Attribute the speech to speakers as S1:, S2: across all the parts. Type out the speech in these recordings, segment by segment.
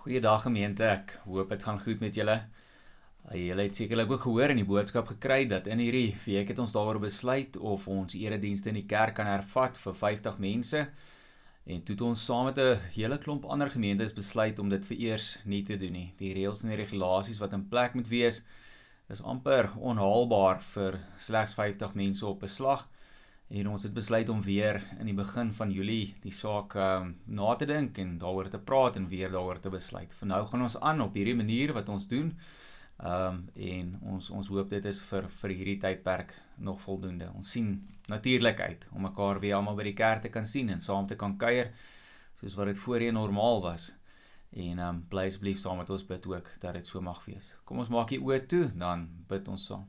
S1: Goeiedag gemeente. Ek hoop dit gaan goed met julle. Uh, julle het sekerlik ook gehoor in die boodskap gekry dat in hierdie week het ons daaroor besluit of ons eredienste in die kerk kan hervat vir 50 mense. En toe het ons saam met 'n hele klomp ander gemeentes besluit om dit vereers nie te doen nie. Die reëls en die regulasies wat in plek moet wees is amper onhaalbaar vir slegs 50 mense op 'n slag. En ons het besluit om weer in die begin van Julie die saak um, na te dink en daaroor te praat en weer daaroor te besluit. Vir nou gaan ons aan op hierdie manier wat ons doen. Ehm um, en ons ons hoop dit is vir vir hierdie tydperk nog voldoende. Ons sien natuurlik uit om mekaar weer almal by die kerk te kan sien en saam te kan kuier soos wat dit voorheen normaal was. En ehm um, bly asseblief saam met ons bid ook dat dit so mag wees. Kom ons maak die oë toe, dan bid ons saam.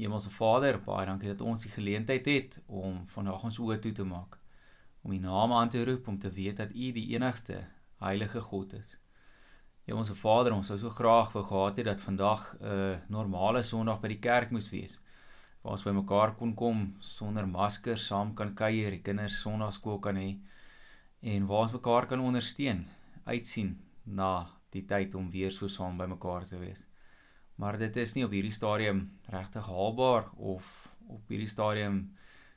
S1: Hemelse Vader, baie dankie dat ons die geleentheid het om vandag ons oë toe te maak, om U naam aan te roep om te weet dat U die enigste heilige God is. Hemelse Vader, ons sou so graag wou gehad het dat vandag 'n uh, normale Sondag by die kerk moes wees. Waar ons bymekaar kon kom sonder maskers, saam kan kuier, die kinders Sondagskool kan hê en waar ons mekaar kan ondersteun, uitsien na die tyd om weer so saam bymekaar te wees maar dit is nie op hierdie stadium regtig haalbaar of op hierdie stadium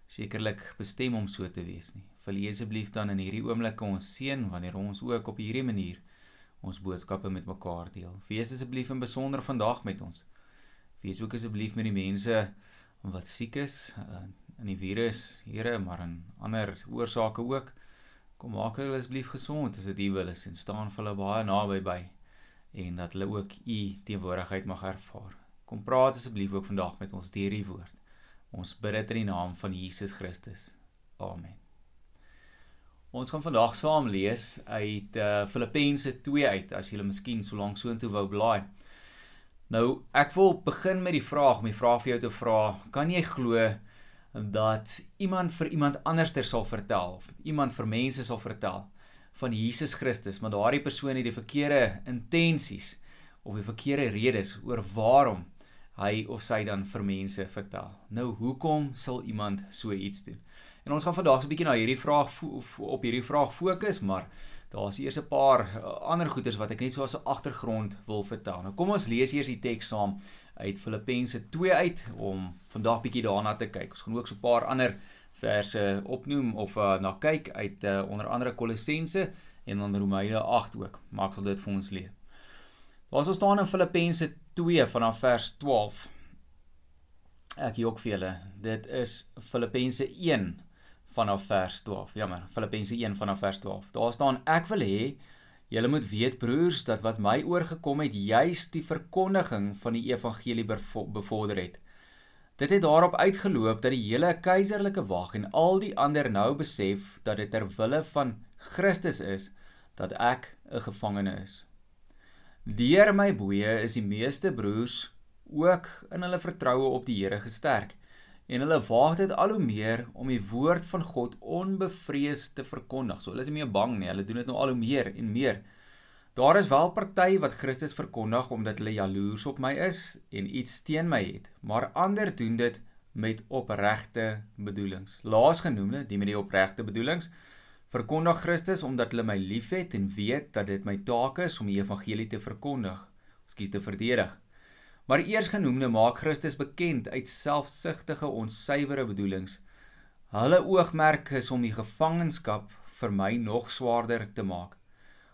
S1: sekerlik bestem om so te wees nie. Wil jy asseblief dan in hierdie oomblik ons seën wanneer ons ook op hierdie manier ons boodskappe met mekaar deel. Wees asseblief in besonder vandag met ons. Wees ook asseblief met die mense wat siek is eh, in die virus, Here, maar in ander oorsake ook. Kom maak hulle asseblief gesond as dit U wil is en staan vir hulle baie naby by en dat hulle ook u teenwoordigheid mag ervaar. Kom praat asseblief ook vandag met ons deur die woord. Ons bid dit in die naam van Jesus Christus. Amen. Ons gaan vandag saam lees uit uh, Filippense 2 uit as jy miskien so lank so intoe wou blaai. Nou, ek wil begin met die vraag, die vraag vir jou te vra, kan jy glo dat iemand vir iemand anderster sal vertel of iemand vir mense sal vertel van Jesus Christus, maar daardie persoon het die verkeerde intensies of die verkeerde redes oor waarom hy of sy dan vir mense vertel. Nou, hoekom sal iemand so iets doen? En ons gaan vandag so 'n bietjie na hierdie vraag op hierdie vraag fokus, maar daar's eers 'n paar uh, ander goeters wat ek net so as 'n agtergrond wil vertel. Nou kom ons lees eers die teks saam uit Filippense 2 uit om vandag bietjie daarna te kyk. Ons gaan ook so 'n paar ander verse opnoem of uh, na kyk uit uh, onder andere Kolossense en dan Romeine 8 ook. Maak sal dit vir ons lees. Daar sou staan in Filippense 2 vanaf vers 12. Ek ook vir julle. Dit is Filippense 1 vanaf vers 12. Jammer, Filippense 1 vanaf vers 12. Daar staan ek wil hê julle moet weet broers dat wat my oorgekom het juis die verkondiging van die evangelie bevorder het. Dit het daarop uitgeloop dat die hele keiserlike wag en al die ander nou besef dat dit ter wille van Christus is dat ek 'n gevangene is. Deur my boeye is die meeste broers ook in hulle vertroue op die Here gesterk en hulle waag dit al hoe meer om die woord van God onbevrees te verkondig. So hulle is nie meer bang nie, hulle doen dit nou al hoe meer en meer. Daar is wel party wat Christus verkondig omdat hulle jaloers op my is en iets teen my het, maar ander doen dit met opregte bedoelings. Laasgenoemde, die met die opregte bedoelings, verkondig Christus omdat hulle my liefhet en weet dat dit my taak is om die evangelie te verkondig, skuis te verdedig. Maar eersgenoemde maak Christus bekend uit selfsugtige onsuiwere bedoelings. Hulle oogmerk is om die gevangenskap vir my nog swaarder te maak.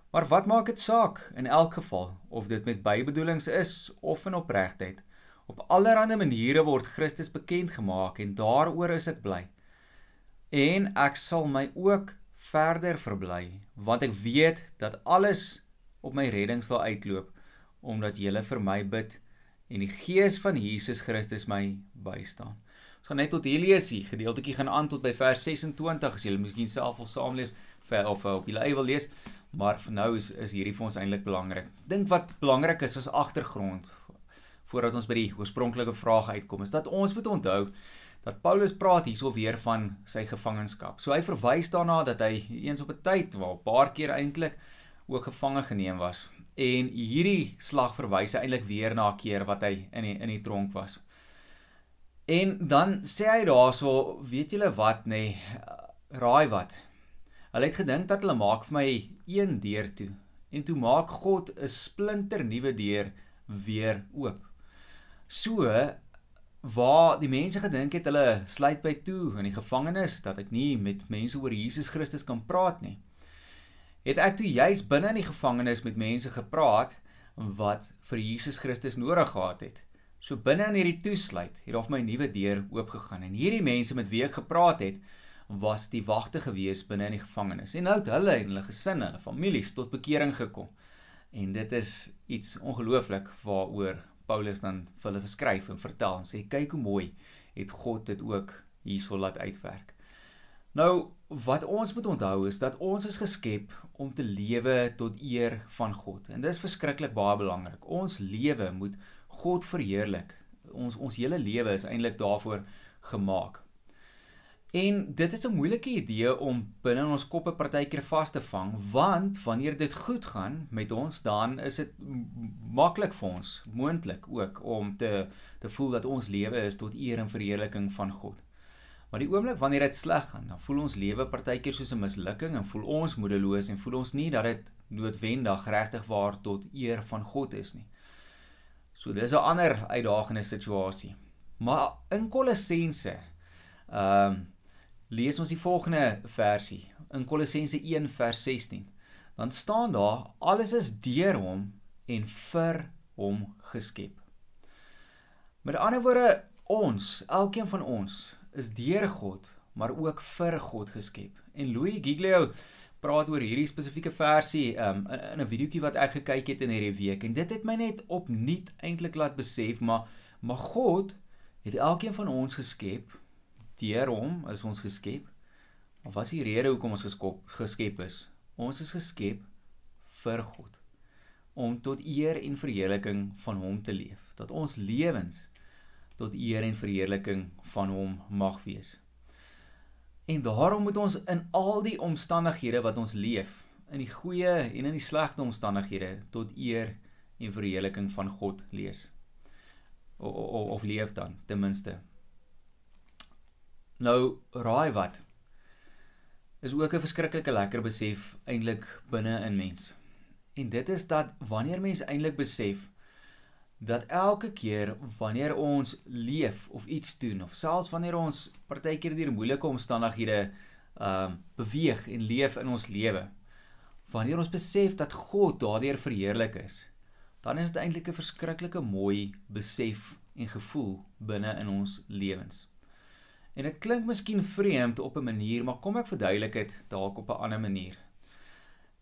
S1: Maar wat maak dit saak in elk geval of dit met bybedoelings is of in opregtheid? Op allerlei maniere word Christus bekend gemaak en daaroor is ek bly. En ek sal my ook verder verbly want ek weet dat alles op my redding sal uitloop omdat jy vir my bid en die gees van Jesus Christus my bystaan. Ons gaan net tot hier lees hier. Gedeeltetjie gaan aan tot by vers 26 as jy miskien self wil saam lees of op julle eie wil lees, maar vir nou is is hierdie vir ons eintlik belangrik. Dink wat belangrik is as agtergrond voordat ons by die oorspronklike vraag uitkom, is dat ons moet onthou dat Paulus praat hierso weer van sy gevangenskap. So hy verwys daarna dat hy eens op 'n tyd, wel 'n paar keer eintlik ook gevange geneem was. En hierdie slag verwys eintlik weer na 'n keer wat hy in die, in die tronk was. En dan sê hy daarso, weet julle wat nê, nee, raai wat? Hulle het gedink dat hulle maak vir my een deur toe en toe maak God 'n splinter nuwe deur weer oop. So waar die mense gedink het hulle sluit by toe in die gevangenis dat ek nie met mense oor Jesus Christus kan praat nie. Het ek toe juis binne in die gevangenis met mense gepraat wat vir Jesus Christus nodig gehad het. So binne in hierdie toesluit het daar vir my 'n nuwe deur oopgegaan en hierdie mense met wie ek gepraat het was die wagte gewees binne in die gevangenis en nou het hulle en hulle gesinne, hulle families tot bekering gekom. En dit is iets ongelooflik waaroor Paulus dan vir hulle skryf en vertel en sê kyk hoe mooi het God dit ook hierso laat uitwerk. Nou wat ons moet onthou is dat ons is geskep om te lewe tot eer van God en dis verskriklik baie belangrik. Ons lewe moet God verheerlik. Ons ons hele lewe is eintlik daarvoor gemaak. En dit is 'n moeilike idee om binne in ons koppe partykeer vas te vang, want wanneer dit goed gaan met ons, dan is dit maklik vir ons, moontlik ook om te te voel dat ons lewe is tot eer en verheerliking van God. Maar die oomblik wanneer dit sleg gaan, dan voel ons lewe partykeer soos 'n mislukking en voel ons moedeloos en voel ons nie dat dit noodwendig regtig waar tot eer van God is nie. So dis 'n ander uitdagende situasie. Maar in Kolossense ehm um, lees ons die volgende versie in Kolossense 1 vers 16. Dan staan daar alles is deur hom en vir hom geskep. Met ander woorde ons, elkeen van ons is deur God, maar ook vir God geskep. En Louis Giglio praat oor hierdie spesifieke versie um, in, in 'n videoetjie wat ek gekyk het in hierdie week. En dit het my net opnuut eintlik laat besef maar maar God het elkeen van ons geskep deur hom is ons geskep. Of was die rede hoekom ons geskop geskep is? Ons is geskep vir God om tot eer en verheerliking van hom te leef. Dat ons lewens tot eer en verheerliking van hom mag wees En daarom moet ons in al die omstandighede wat ons leef, in die goeie en in die slegte omstandighede tot eer en verheerliking van God lees. O, o, of leef dan ten minste. Nou raai wat? Is ook 'n verskriklike lekker besef eintlik binne in mens. En dit is dat wanneer mens eintlik besef dat elke keer wanneer ons leef of iets doen of selfs wanneer ons partykeer deur moeilike omstandighede ehm uh, beweeg en leef in ons lewe wanneer ons besef dat God daardeur verheerlik is dan is dit eintlik 'n verskriklike mooi besef en gevoel binne in ons lewens. En dit klink miskien vreemd op 'n manier maar kom ek verduidelik dit dalk op 'n ander manier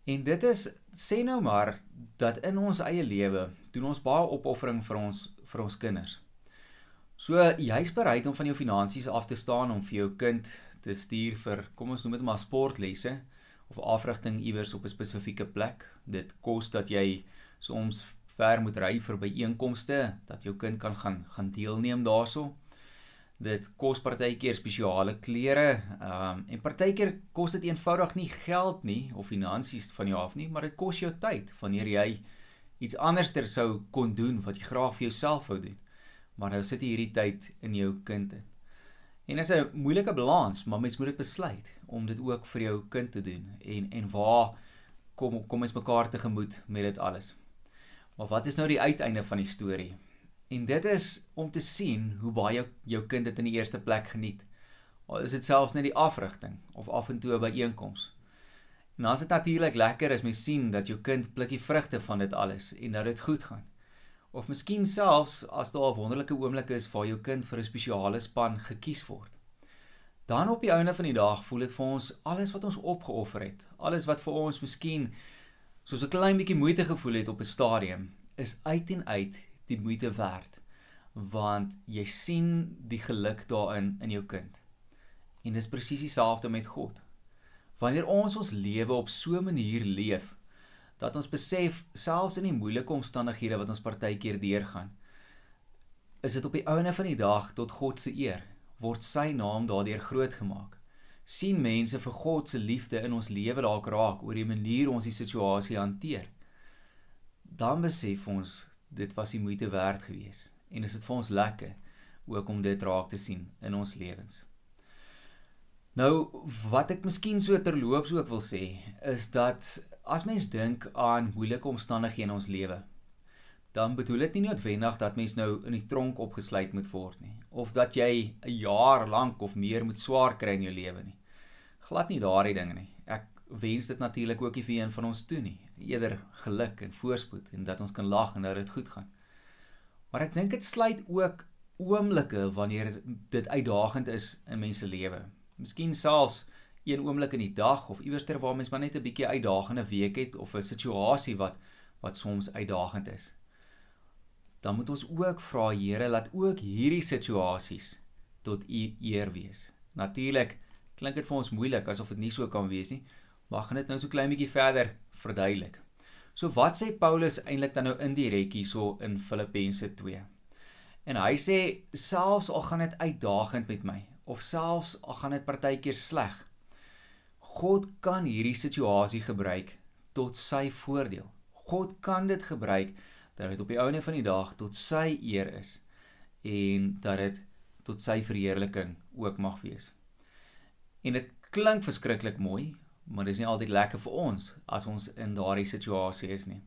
S1: En dit is sê nou maar dat in ons eie lewe doen ons baie opoffering vir ons vir ons kinders. So jy's bereid om van jou finansies af te staan om vir jou kind te stuur vir kom ons noem dit maar sportlesse of afrigting iewers op 'n spesifieke plek. Dit kos dat jy soms ver moet ry vir byeenkomste dat jou kind kan gaan gaan deelneem daaroor. Dit kos partykeer spesiale klere, ehm um, en partykeer kos dit eenvoudig nie geld nie of finansies van jou af nie, maar dit kos jou tyd wanneer jy iets anderster sou kon doen wat jy graag vir jouself wou doen. Maar nou sit jy hierdie tyd in jou kind in. En dit is 'n moeilike balans, maar mens moet dit besluit om dit ook vir jou kind te doen. En en waar kom kom ons mekaar tegemoet met dit alles? Maar wat is nou die uiteinde van die storie? En dit is om te sien hoe baie jou, jou kind dit in die eerste plek geniet. Al is dit selfs net die afrigting of af en toe by einkoms. En as dit natuurlik lekker is om te sien dat jou kind plukkie vrugte van dit alles en dat dit goed gaan. Of miskien selfs as daar 'n wonderlike oomblik is waar jou kind vir 'n spesiale span gekies word. Dan op die einde van die dag voel dit vir ons alles wat ons opgeoffer het, alles wat vir ons miskien soos 'n klein bietjie moeite gevoel het op 'n stadium, is uit en uit die moeite werd want jy sien die geluk daarin in jou kind. En dis presies dieselfde met God. Wanneer ons ons lewe op so 'n manier leef dat ons besef selfs in die moeilike omstandighede wat ons partykeer deurgaan, is dit op die ouene van die dag tot God se eer word sy naam daardeur groot gemaak. sien mense vir God se liefde in ons lewe dalk raak oor die manier ons die situasie hanteer. Dan besef ons dit was die moeite werd gewees en is dit vir ons lekker ook om dit raak te sien in ons lewens. Nou wat ek miskien so terloops ook wil sê is dat As mens dink aan moeilike omstandighede in ons lewe, dan bedoel dit nie noodwendig dat mens nou in die tronk opgesluit moet word nie of dat jy 'n jaar lank of meer moet swaar kry in jou lewe nie. Glad nie daardie dinge nie. Ek wens dit natuurlik ook nie vir een van ons toe nie. Eerder geluk en voorspoed en dat ons kan lag en dat dit goed gaan. Maar ek dink dit sluit ook oomblikke wanneer dit uitdagend is in mense lewe. Miskien selfs een oomblik in die dag of iewerster waar mens maar net 'n bietjie uitdagende week het of 'n situasie wat wat soms uitdagend is dan moet ons ook vra Here laat ook hierdie situasies tot u eer wees. Natuurlik klink dit vir ons moeilik asof dit nie so kan wees nie, maar gaan dit nou so klein bietjie verder verduidelik. So wat sê Paulus eintlik dan nou indirek hierso in Filippense 2? En hy sê selfs al gaan dit uitdagend met my of selfs al gaan dit partykeer sleg, God kan hierdie situasie gebruik tot sy voordeel. God kan dit gebruik dat dit op die ouene van die dag tot sy eer is en dat dit tot sy verheerliking ook mag wees. En dit klink verskriklik mooi, maar dit is nie altyd lekker vir ons as ons in daardie situasie is nie.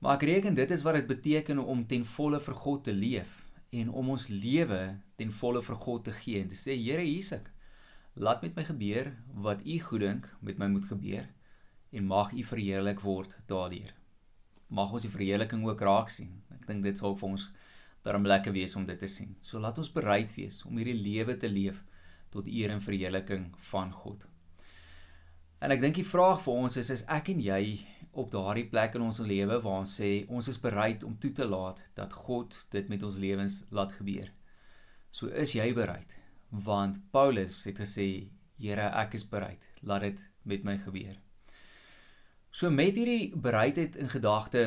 S1: Maar ek reken dit is wat dit beteken om ten volle vir God te leef en om ons lewe ten volle vir God te gee en te sê Here ek. Laat met my gebeur wat u goeddink met my moet gebeur en mag u verheerlik word daardeur mag ons die verheerliking ook raak sien. Ek dink dit sal vir ons daarom lekker wees om dit te sien. So laat ons bereid wees om hierdie lewe te leef tot eer en verheerliking van God. En ek dink die vraag vir ons is is ek en jy op daardie plek in ons lewe waar ons sê ons is bereid om toe te laat dat God dit met ons lewens laat gebeur. So is jy bereid? Want Paulus het gesê, Here, ek is bereid. Laat dit met my gebeur. So met hierdie bereidheid in gedagte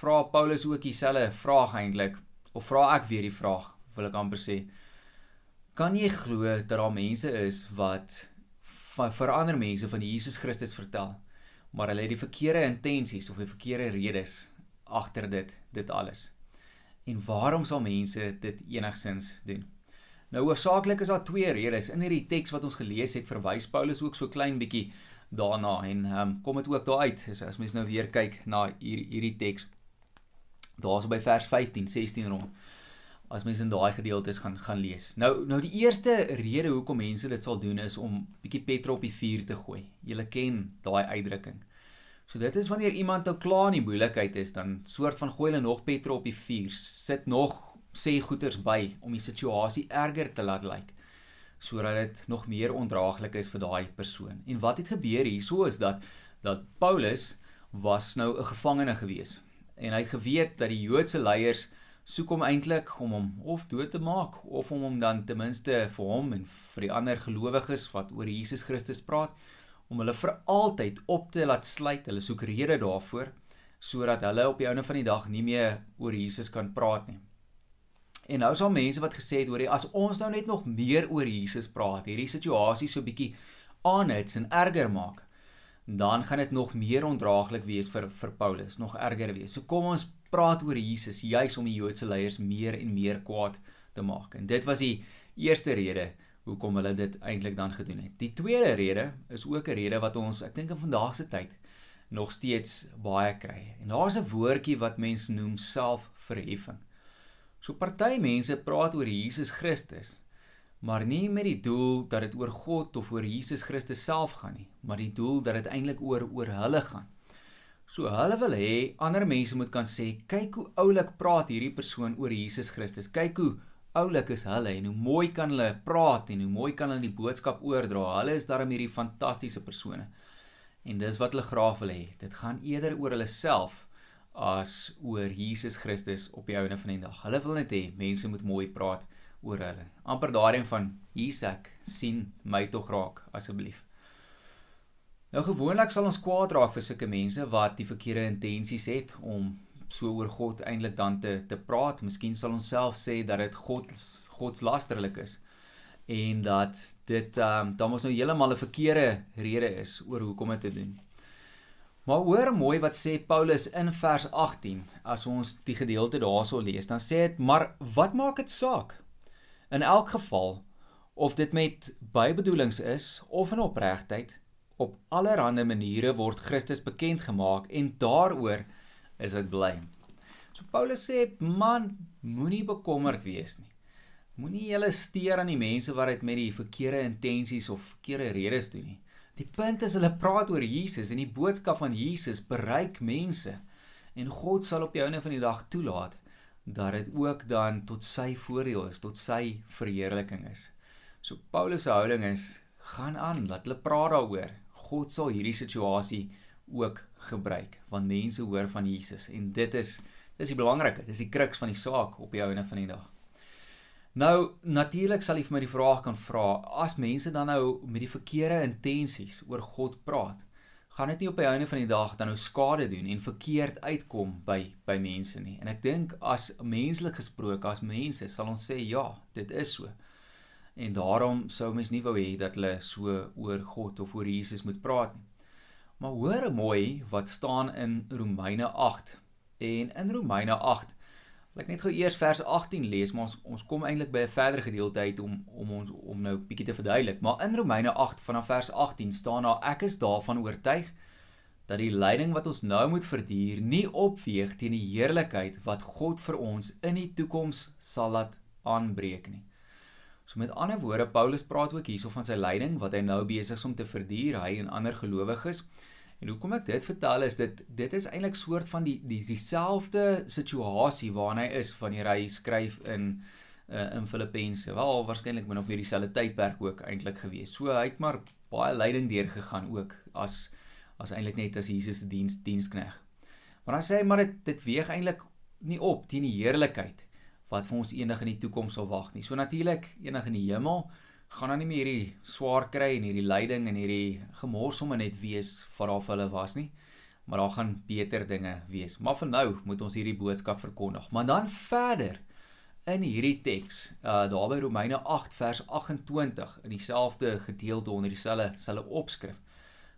S1: vra Paulus ook dieselfde vraag eintlik of vra ek weer die vraag wil ek amper sê kan jy glo dat daar mense is wat vir ander mense van Jesus Christus vertel maar hulle het die verkeerde intensies of die verkeerde redes agter dit dit alles. En waarom sal mense dit enigsins doen? Nou hoofsaaklik is daar twee redes. In hierdie teks wat ons gelees het verwys Paulus ook so klein bietjie daarna en um, kom dit ook daar uit. As, as mens nou weer kyk na hier hierdie teks daarso by vers 15 16 rond as mens in daai gedeeltes gaan gaan lees. Nou nou die eerste rede hoekom mense dit sal doen is om bietjie petrol op die vuur te gooi. Jy ken daai uitdrukking. So dit is wanneer iemand nou klaar in die moeilikheid is dan soort van gooi hulle nog petrol op die vuur. Sit nog sê goeters by om die situasie erger te laat lyk like sodat dit nog meer ondraaglik is vir daai persoon. En wat het gebeur hierso is dat dat Paulus was nou 'n gevangene gewees. En hy het geweet dat die Joodse leiers soek hom eintlik om hom of dood te maak of om hom dan ten minste vir hom en vir die ander gelowiges wat oor Jesus Christus praat om hulle vir altyd op te laat sluit. Hulle soek rede daarvoor sodat hulle op die einde van die dag nie meer oor Jesus kan praat nie. En nou is daar mense wat gesê het hoor as ons nou net nog meer oor Jesus praat, hierdie situasie so bietjie aanhits en erger maak, dan gaan dit nog meer ondraaglik wees vir vir Paulus, nog erger wees. So kom ons praat oor Jesus juis om die Joodse leiers meer en meer kwaad te maak. En dit was die eerste rede hoekom hulle dit eintlik dan gedoen het. Die tweede rede is ook 'n rede wat ons, ek dink in vandag se tyd nog steeds baie kry. En daar's 'n woordjie wat mense noem selfverheffing. So party mense praat oor Jesus Christus, maar nie met die doel dat dit oor God of oor Jesus Christus self gaan nie, maar die doel dat dit eintlik oor oor hulle gaan. So hulle wil hê ander mense moet kan sê, kyk hoe oulik praat hierdie persoon oor Jesus Christus. Kyk hoe oulik is hulle en hoe mooi kan hulle praat en hoe mooi kan hulle die boodskap oordra. Hulle is darem hierdie fantastiese persone. En dis wat hulle graag wil hê. Dit gaan eerder oor hulle self as oor Jesus Christus op die ouene van die dag. Hulle wil net hê mense moet mooi praat oor hulle. amper daarin van Isak sien my tog raak asseblief. Nou gewoonlik sal ons kwaad raak vir sulke mense wat die verkeerde intensies het om so oor God eintlik dan te te praat. Miskien sal ons self sê dat dit God godslasterlik is en dat dit ehm um, dan ons nou heeltemal 'n verkeerde rede is oor hoekom dit te doen. Maar hoor mooi wat sê Paulus in vers 18 as ons die gedeelte daarso lees. Dan sê dit: "Maar wat maak dit saak? In elk geval of dit met bybedoelings is of in opregtheid op allerlei maniere word Christus bekend gemaak en daaroor is ek bly. So Paulus sê, man, moenie bekommerd wees nie. Moenie julle steur aan die mense wat dit met die verkeerde intensies of verkeerde redes doen nie. Die punt is hulle praat oor Jesus en die boodskap van Jesus bereik mense en God sal op die einde van die dag toelaat dat dit ook dan tot sy voordeel is, tot sy verheerliking is. So Paulus se houding is gaan aan, laat hulle praat daaroor. God sal hierdie situasie ook gebruik want mense hoor van Jesus en dit is dis die belangrike, dis die kruks van die saak op die einde van die dag. Nou natuurlik sal jy vir my die vraag kan vra as mense dan nou met die verkeerde intensies oor God praat, gaan dit nie op die einde van die dag dan nou skade doen en verkeerd uitkom by by mense nie. En ek dink as menslik gesproke as mense sal ons sê ja, dit is so. En daarom sou mens nie wou hê dat hulle so oor God of oor Jesus moet praat nie. Maar hoor mooi wat staan in Romeine 8. En in Romeine 8 wil ek net gou eers vers 18 lees, maar ons ons kom eintlik by 'n verdere gedeelte uit om om ons om nou bietjie te verduidelik. Maar in Romeine 8 vanaf vers 18 staan daar ek is daarvan oortuig dat die lyding wat ons nou moet verduur nie opweeg teen die heerlikheid wat God vir ons in die toekoms sal laat aanbreek nie. So met ander woorde, Paulus praat ook hierso van sy lyding wat hy nou besig is om te verduur, hy en ander gelowiges. En hoekom ek dit vertel is dit dit is eintlik soort van die die dieselfde situasie waarna hy is wanneer hy skryf in uh, in Filippense. Wel waarskynlik min of meer dieselfde tydperk ook eintlik gewees. So hy het maar baie lyding deurgegaan ook as as eintlik net as Jesus se diens dienskneg. Maar dan sê hy maar dit dit weeg eintlik nie op teen die heerlikheid wat vir ons eendag in die toekoms sal wag nie. So natuurlik eendag in die hemel gaan dan nie meer hierdie swaar kry en hierdie lyding en hierdie gemors om net wees wat daar vir hulle was nie. Maar daar gaan beter dinge wees. Maar vir nou moet ons hierdie boodskap verkondig. Maar dan verder in hierdie teks, uh daar by Romeine 8 vers 28 in dieselfde gedeelte onder dieselfde selfe opskrif,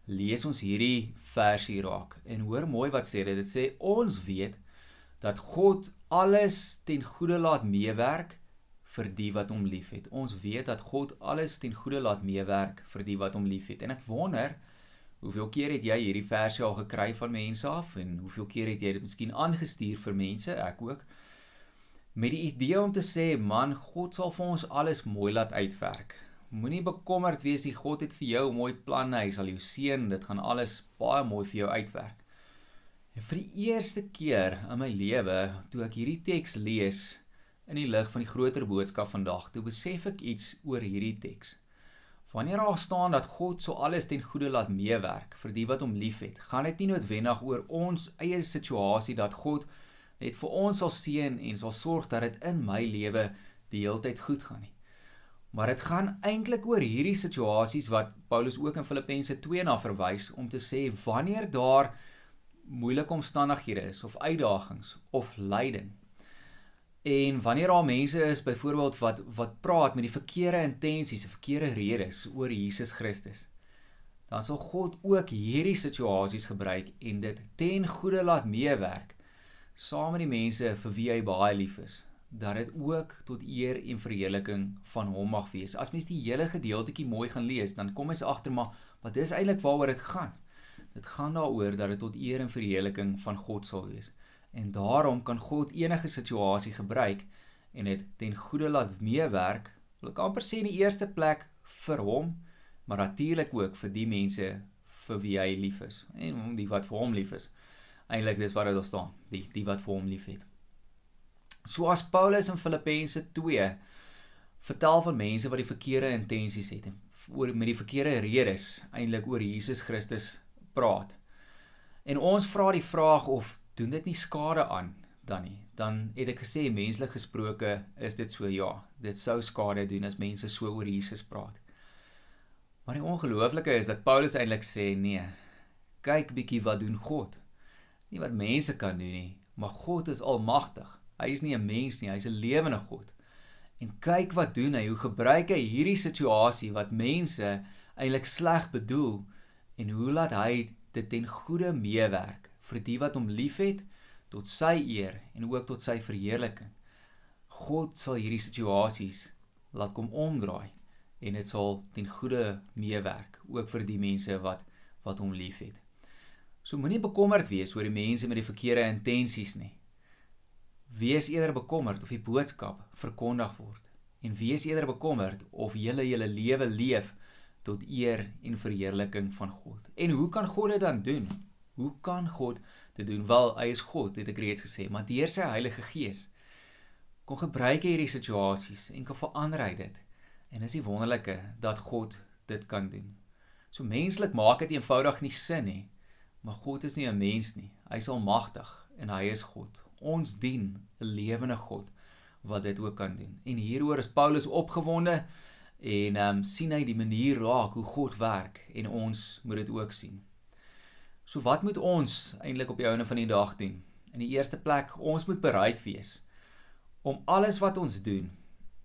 S1: lees ons hierdie versie raak. En hoor mooi wat sê dit. Dit sê ons weet dat God alles ten goeie laat meewerk vir die wat hom liefhet. Ons weet dat God alles ten goeie laat meewerk vir die wat hom liefhet. En ek wonder hoeveel keer het jy hierdie versie al gekry van mense af en hoeveel keer het jy dit miskien aangestuur vir mense, ek ook. Met die idee om te sê, man, God sal vir ons alles mooi laat uitwerk. Moenie bekommerd wees nie, God het vir jou 'n mooi plan, hy sal jou seën, dit gaan alles baie mooi vir jou uitwerk. En vir die eerste keer in my lewe, toe ek hierdie teks lees, in die lig van die groter boodskap vandag, toe besef ek iets oor hierdie teks. Wanneer daar staan dat God so alles ten goeie laat meewerk vir die wat hom liefhet, gaan dit nie noodwendig oor ons eie situasie dat God net vir ons sal seën en sal sorg dat dit in my lewe die heeltyd goed gaan nie. Maar dit gaan eintlik oor hierdie situasies wat Paulus ook in Filippense 2 na verwys om te sê wanneer daar moeilike omstandighede is of uitdagings of lyding En wanneer daar mense is byvoorbeeld wat wat praat met die verkeerde intensies, verkeerde redes oor Jesus Christus, dan sal God ook hierdie situasies gebruik en dit ten goeie laat meewerk saam met die mense vir wie hy baie lief is, dat dit ook tot eer en verheerliking van hom mag wees. As mens die hele gedeeltjie mooi gaan lees, dan kom jy agter maar wat dis eintlik waaroor dit gaan. Dit gaan daaroor dat dit tot eer en verheerliking van God sal wees. En daarom kan God enige situasie gebruik en dit ten goeie laat meewerk. Wil ek amper sê in die eerste plek vir hom, maar natuurlik ook vir die mense vir wie hy lief is en die wat vir hom lief is. Eintlik dis wat dit staan, die die wat vir hom liefhet. So as Paulus in Filippense 2 vertel van mense wat die verkeerde intensies het en oor met die verkeerde redes eintlik oor Jesus Christus praat. En ons vra die vraag of doen dit nie skade aan dan nie. Dan het ek gesê menslik gesproke is dit so ja, dit sou skade doen as mense so oor Jesus praat. Maar die ongelooflike is dat Paulus eintlik sê nee. Kyk bietjie wat doen God. Nie wat mense kan doen nie, maar God is almagtig. Hy is nie 'n mens nie, hy's 'n lewende God. En kyk wat doen hy, hoe gebruik hy hierdie situasie wat mense eintlik sleg bedoel en hoe laat hy dit ten goeie meewerk vir die wat hom liefhet tot sy eer en ook tot sy verheerliking. God sal hierdie situasies laat kom omdraai en dit sal ten goeie meewerk ook vir die mense wat wat hom liefhet. So moenie bekommerd wees oor die mense met die verkeerde intensies nie. Wees eerder bekommerd of die boodskap verkondig word en wees eerder bekommerd of jy julle lewe leef tot eer en verheerliking van God. En hoe kan God dit dan doen? Hoe kan God dit doen? Wel, hy is God, het ek reeds gesê, maar deur sy Heilige Gees kon gebruik hierdie situasies en kan verander hy dit. En is die wonderlike dat God dit kan doen. So menslik maak dit eenvoudig nie sin nie. Maar God is nie 'n mens nie. Hy is almagtig en hy is God. Ons dien 'n lewende God wat dit ook kan doen. En hieroor is Paulus opgewonde en ehm um, sien hy die manier raak hoe God werk en ons moet dit ook sien. So wat moet ons eintlik op die ouene van die dag doen? In die eerste plek, ons moet bereid wees om alles wat ons doen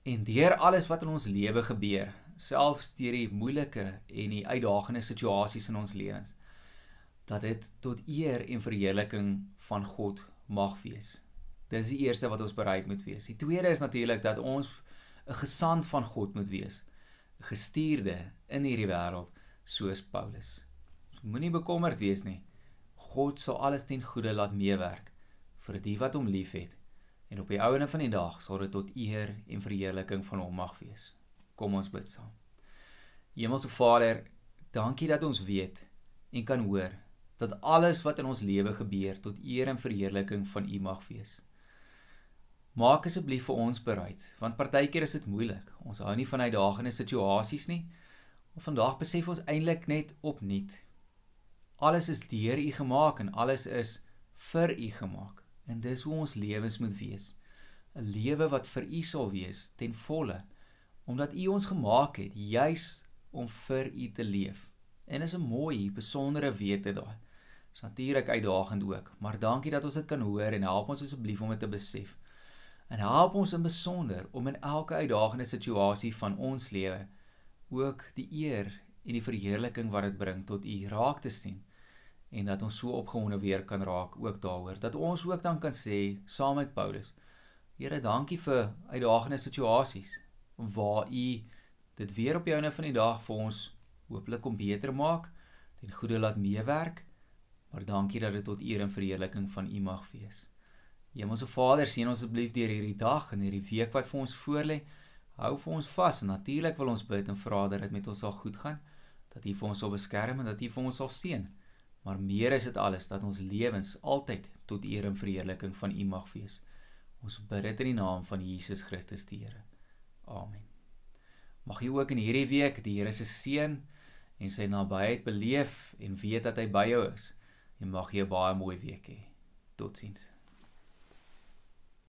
S1: en deur alles wat in ons lewe gebeur, selfs deur die moeilike en die uitdagende situasies in ons lewens, dat dit tot eer en verheerliking van God mag wees. Dit is die eerste wat ons bereid moet wees. Die tweede is natuurlik dat ons 'n gesant van God moet wees, gestuurde in hierdie wêreld soos Paulus. Moenie bekommerd wees nie. God sal alles ten goeie laat meewerk vir die wat hom liefhet en op die ouene van die dag sal dit tot eer en verheerliking van hom mag wees. Kom ons bid saam. Hemelse Vader, dankie dat ons weet en kan hoor dat alles wat in ons lewe gebeur tot eer en verheerliking van U mag wees. Maak asseblief vir ons bereid, want partykeer is dit moeilik. Ons hou nie van uitdagende situasies nie. Of vandag besef ons eintlik net opnuut. Alles is deur U gemaak en alles is vir U gemaak. En dis hoe ons lewens moet wees. 'n Lewe wat vir U sal wees ten volle, omdat U ons gemaak het juis om vir U te leef. En is 'n mooi, besondere wete daai. Dis natuurlik uitdagend ook, maar dankie dat ons dit kan hoor en help ons asseblief om dit te besef en help ons in besonder om in elke uitdagende situasie van ons lewe ook die eer en die verheerliking wat dit bring tot U raak te sien en dat ons so opgewonde weer kan raak ook daaroor. Dat ons ook dan kan sê saam met Paulus Here dankie vir uitdagende situasies waar U dit weer op joune van die dag vir ons hooplik om beter maak ten goeie laat meewerk maar dankie dat dit tot eer en verheerliking van U mag wees Hemelse Vader, sien ons asseblief deur hierdie dag en hierdie week wat vir ons voorlê. Hou vir ons vas en natuurlik wil ons bid en vra dat dit met ons sal goed gaan, dat U vir ons sal beskerm en dat U vir ons sal seën. Maar meer is dit alles dat ons lewens altyd tot eer en verheerliking van U mag wees. Ons bid dit in die naam van Jesus Christus die Here. Amen. Mag jy ook in hierdie week die Here se seën en sy nabyheid beleef en weet dat hy by jou is. En mag jy 'n baie mooi week hê. Totsiens.